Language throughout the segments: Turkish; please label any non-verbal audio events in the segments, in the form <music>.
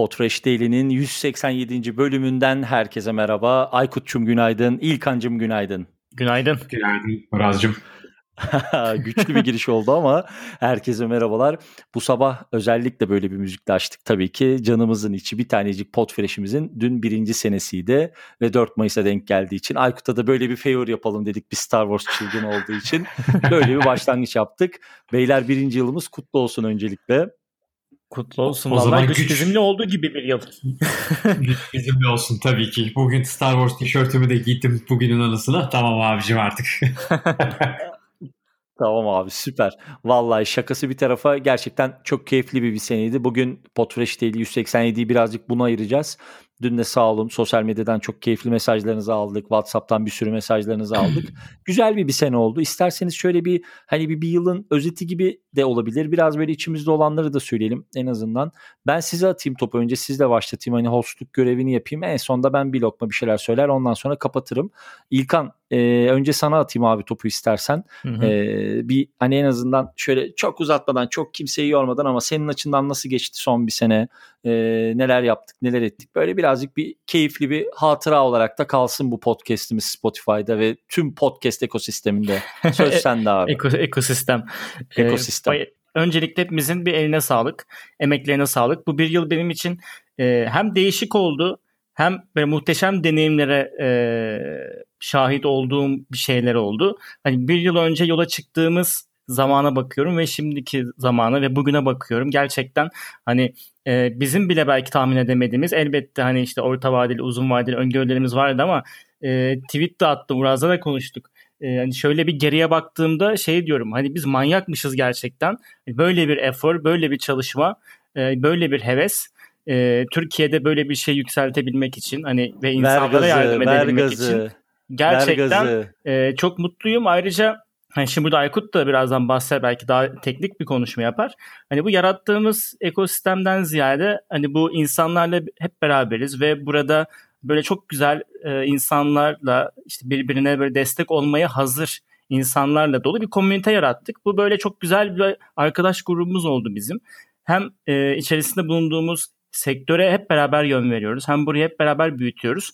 Potfresh Daily'nin 187. bölümünden herkese merhaba. Aykut'cum günaydın, İlkan'cım günaydın. Günaydın. Günaydın Muraz'cığım. <laughs> Güçlü bir giriş oldu ama herkese merhabalar. Bu sabah özellikle böyle bir müzikle açtık tabii ki. Canımızın içi bir tanecik Potfresh'imizin dün birinci senesiydi ve 4 Mayıs'a denk geldiği için Aykut'a da böyle bir favor yapalım dedik bir Star Wars çılgın olduğu için. Böyle bir başlangıç yaptık. Beyler birinci yılımız kutlu olsun öncelikle. Kutlu olsun. O Vallahi zaman güç, güç bizimle olduğu gibi bir yıl. <laughs> güç bizimle olsun tabii ki. Bugün Star Wars tişörtümü de giydim bugünün anısına. Tamam abicim artık. <laughs> Tamam abi süper. Vallahi şakası bir tarafa gerçekten çok keyifli bir bir seneydi. Bugün Potfresh değil 187'yi birazcık buna ayıracağız. Dün de sağ olun sosyal medyadan çok keyifli mesajlarınızı aldık. WhatsApp'tan bir sürü mesajlarınızı aldık. <clears throat> Güzel bir bir sene oldu. İsterseniz şöyle bir hani bir, bir yılın özeti gibi de olabilir. Biraz böyle içimizde olanları da söyleyelim en azından. Ben size atayım topu önce sizle başlatayım. Hani hostluk görevini yapayım. En sonda ben bir lokma bir şeyler söyler ondan sonra kapatırım. İlkan e, önce sana atayım abi topu istersen. Hı hı. E, bir hani en azından şöyle çok uzatmadan çok kimseyi yormadan ama senin açından nasıl geçti son bir sene? E, neler yaptık neler ettik? Böyle birazcık bir keyifli bir hatıra olarak da kalsın bu podcast'imiz Spotify'da ve tüm podcast ekosisteminde. Söz <laughs> sende abi. Eko, ekosistem. Ekosistem. Ee, öncelikle hepimizin bir eline sağlık, emeklerine sağlık. Bu bir yıl benim için e, hem değişik oldu hem böyle muhteşem deneyimlere e, şahit olduğum bir şeyler oldu. Hani bir yıl önce yola çıktığımız zamana bakıyorum ve şimdiki zamana ve bugüne bakıyorum. Gerçekten hani e, bizim bile belki tahmin edemediğimiz elbette hani işte orta vadeli uzun vadeli öngörülerimiz vardı ama e, tweet de attım Uraz'la da konuştuk. E, hani şöyle bir geriye baktığımda şey diyorum hani biz manyakmışız gerçekten. Böyle bir efor, böyle bir çalışma, e, böyle bir heves e, Türkiye'de böyle bir şey yükseltebilmek için hani ve insanlara gazı, yardım edebilmek gazı, için gerçekten e, çok mutluyum. Ayrıca hani şimdi burada Aykut da birazdan bahser belki daha teknik bir konuşma yapar. Hani bu yarattığımız ekosistemden ziyade hani bu insanlarla hep beraberiz ve burada böyle çok güzel e, insanlarla işte birbirine böyle destek olmaya hazır insanlarla dolu bir komünite yarattık. Bu böyle çok güzel bir arkadaş grubumuz oldu bizim. Hem e, içerisinde bulunduğumuz sektöre hep beraber yön veriyoruz. Hem burayı hep beraber büyütüyoruz.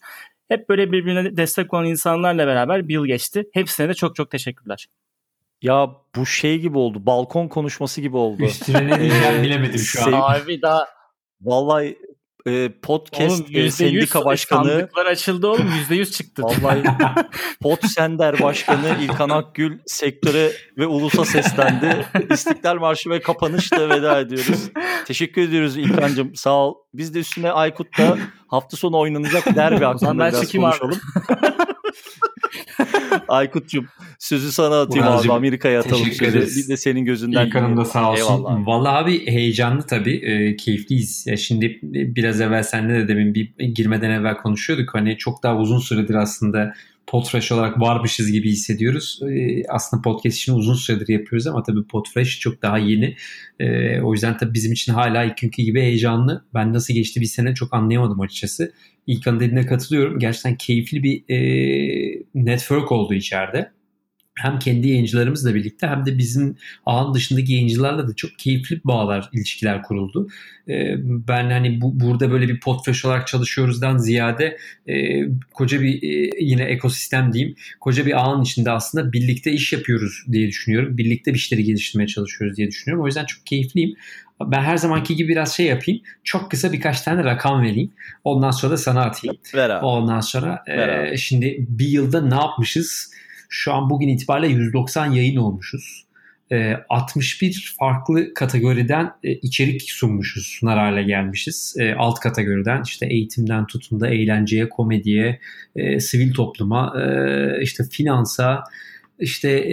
Hep böyle birbirine destek olan insanlarla beraber bir yıl geçti. Hepsine de çok çok teşekkürler. Ya bu şey gibi oldu. Balkon konuşması gibi oldu. Üstüne ne diyeceğim bilemedim şu an. Abi daha Vallahi e, podcast oğlum, e, sendika başkanı sandıklar açıldı oğlum %100 çıktı. Vallahi <laughs> Pot Sender başkanı İlkan Akgül sektöre ve ulusa seslendi. İstiklal Marşı ve kapanışla veda ediyoruz. Teşekkür ediyoruz İlkan'cığım. Sağ ol. Biz de üstüne Aykut'ta hafta sonu oynanacak derbi hakkında biraz konuşalım. Aykut'cum sözü sana atayım Muratcığım, abi Amerika'ya atalım sözü. Bir de senin gözünden. İlk da sağ olsun. Eyvallah. Vallahi abi heyecanlı tabii. E, keyifliyiz. Ya şimdi biraz evvel senle de demin bir girmeden evvel konuşuyorduk. Hani çok daha uzun süredir aslında Podfresh olarak varmışız gibi hissediyoruz. E, aslında podcast için uzun süredir yapıyoruz ama tabii Podfresh çok daha yeni. E, o yüzden tabii bizim için hala ilk günkü gibi heyecanlı. Ben nasıl geçti bir sene çok anlayamadım açıkçası. İlkan'ın dediğine katılıyorum. Gerçekten keyifli bir e, network oldu içeride hem kendi yayıncılarımızla birlikte hem de bizim ağın dışındaki yayıncılarla da çok keyifli bağlar, ilişkiler kuruldu. Ee, ben hani bu, burada böyle bir potfresh olarak çalışıyoruzdan ziyade e, koca bir e, yine ekosistem diyeyim, koca bir ağın içinde aslında birlikte iş yapıyoruz diye düşünüyorum. Birlikte bir işleri geliştirmeye çalışıyoruz diye düşünüyorum. O yüzden çok keyifliyim. Ben her zamanki gibi biraz şey yapayım. Çok kısa birkaç tane rakam vereyim. Ondan sonra da sana atayım. Ver abi. Ondan sonra e, şimdi bir yılda ne yapmışız? Şu an bugün itibariyle 190 yayın olmuşuz. E, 61 farklı kategoriden e, içerik sunmuşuz, sunar hale gelmişiz. E, alt kategoriden işte eğitimden tutun da eğlenceye, komediye, e, sivil topluma, e, işte finansa, işte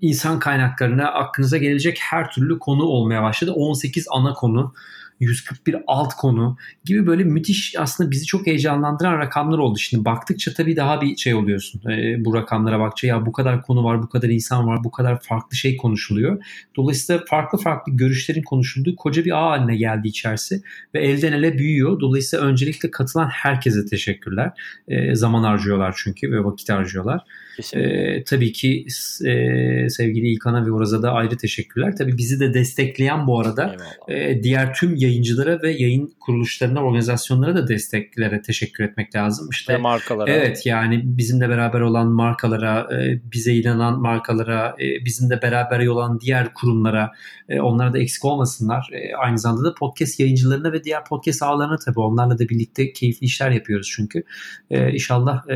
insan kaynaklarına aklınıza gelecek her türlü konu olmaya başladı. 18 ana konu 141 alt konu gibi böyle müthiş aslında bizi çok heyecanlandıran rakamlar oldu. Şimdi baktıkça tabii daha bir şey oluyorsun. E, bu rakamlara bakça ya bu kadar konu var, bu kadar insan var, bu kadar farklı şey konuşuluyor. Dolayısıyla farklı farklı görüşlerin konuşulduğu koca bir ağ haline geldi içerisi ve elden ele büyüyor. Dolayısıyla öncelikle katılan herkese teşekkürler. E, zaman harcıyorlar çünkü ve vakit harcıyorlar. E, tabii ki e, sevgili İlkan'a ve Uraz'a da ayrı teşekkürler. Tabii bizi de destekleyen bu arada e, diğer tüm yayın yayıncılara ve yayın kuruluşlarına, organizasyonlara da desteklere teşekkür etmek lazım. İşte ve markalara. Evet yani bizimle beraber olan markalara, e, bize inanan markalara, e, bizimle beraber olan diğer kurumlara, e, onlara da eksik olmasınlar. Aynı zamanda da podcast yayıncılarına ve diğer podcast ağlarına tabii onlarla da birlikte keyifli işler yapıyoruz çünkü. İnşallah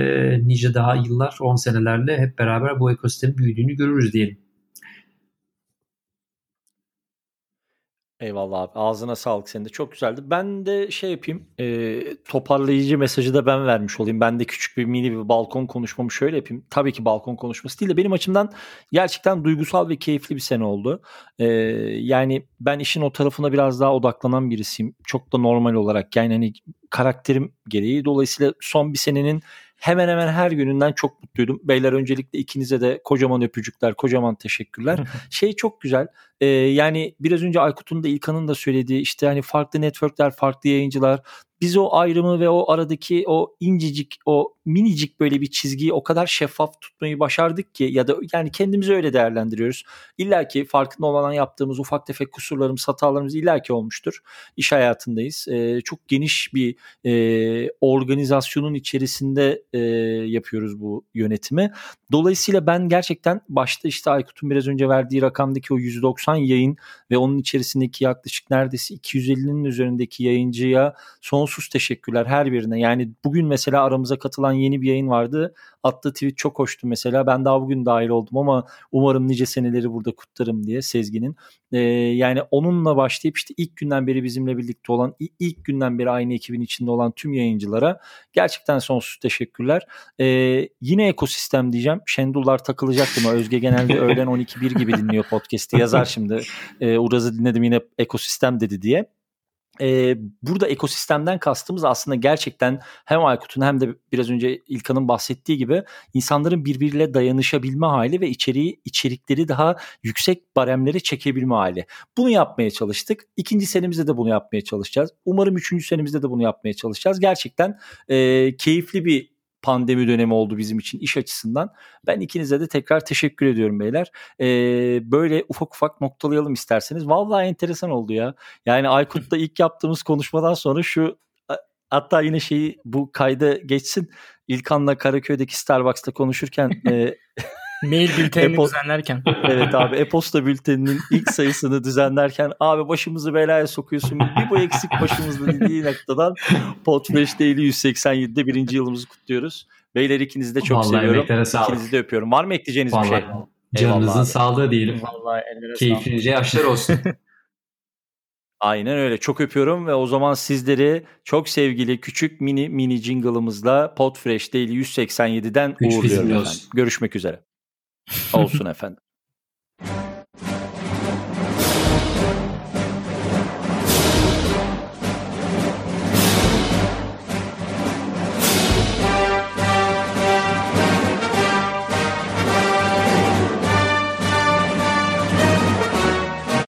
nice daha yıllar, 10 senelerle hep beraber bu ekosistemin büyüdüğünü görürüz diyelim. Eyvallah abi. Ağzına sağlık senin de. Çok güzeldi. Ben de şey yapayım. E, toparlayıcı mesajı da ben vermiş olayım. Ben de küçük bir mini bir balkon konuşmamı şöyle yapayım. Tabii ki balkon konuşması değil de benim açımdan gerçekten duygusal ve keyifli bir sene oldu. E, yani ben işin o tarafına biraz daha odaklanan birisiyim. Çok da normal olarak. Yani hani karakterim gereği. Dolayısıyla son bir senenin hemen hemen her gününden çok mutluydum. Beyler öncelikle ikinize de kocaman öpücükler, kocaman teşekkürler. şey çok güzel. E, yani biraz önce Aykut'un da İlkan'ın da söylediği işte hani farklı networkler, farklı yayıncılar biz o ayrımı ve o aradaki o incecik o minicik böyle bir çizgiyi o kadar şeffaf tutmayı başardık ki ya da yani kendimizi öyle değerlendiriyoruz. İlla ki farkında olmadan yaptığımız ufak tefek kusurlarımız, hatalarımız illa ki olmuştur. İş hayatındayız. E, çok geniş bir e, organizasyonun içerisinde e, yapıyoruz bu yönetimi. Dolayısıyla ben gerçekten başta işte Aykut'un biraz önce verdiği rakamdaki o 190 yayın ve onun içerisindeki yaklaşık neredeyse 250'nin üzerindeki yayıncıya sonsuz teşekkürler her birine. Yani bugün mesela aramıza katılan yeni bir yayın vardı. Attığı tweet çok hoştu mesela. Ben daha bugün dahil oldum ama umarım nice seneleri burada kutlarım diye Sezgin'in. Ee, yani onunla başlayıp işte ilk günden beri bizimle birlikte olan, ilk günden beri aynı ekibin içinde olan tüm yayıncılara gerçekten sonsuz teşekkürler. Ee, yine ekosistem diyeceğim. Şendullar takılacaktı mı? Özge genelde öğlen <laughs> 12-1 gibi dinliyor podcast'i. Yazar şimdi. Ee, Uraz'ı dinledim yine ekosistem dedi diye e, burada ekosistemden kastımız aslında gerçekten hem Aykut'un hem de biraz önce İlkan'ın bahsettiği gibi insanların birbiriyle dayanışabilme hali ve içeriği içerikleri daha yüksek baremlere çekebilme hali. Bunu yapmaya çalıştık. İkinci senemizde de bunu yapmaya çalışacağız. Umarım üçüncü senemizde de bunu yapmaya çalışacağız. Gerçekten e, keyifli bir pandemi dönemi oldu bizim için iş açısından. Ben ikinize de tekrar teşekkür ediyorum beyler. Ee, böyle ufak ufak noktalayalım isterseniz. Vallahi enteresan oldu ya. Yani Aykut'la ilk yaptığımız konuşmadan sonra şu hatta yine şeyi bu kayda geçsin. İlkan'la Karaköy'deki Starbucks'ta konuşurken <laughs> e, Mail bültenini Epo- düzenlerken. <laughs> evet abi e-posta bülteninin ilk sayısını düzenlerken abi başımızı belaya sokuyorsun. Bir bu eksik başımızda dediği noktadan Podfresh Daily 187'de birinci yılımızı kutluyoruz. Beyler ikinizi de çok Vallahi seviyorum. İkinizi de öpüyorum. Var mı ekleyeceğiniz Vallahi. bir şey? Canınızın sağlığı diyelim. Vallahi Keyfinize yaşlar olsun. <laughs> Aynen öyle. Çok öpüyorum ve o zaman sizleri çok sevgili küçük mini mini jingle'ımızla Podfresh Daily 187'den Güç uğurluyorum efendim. Görüşmek üzere. Olsun efendim.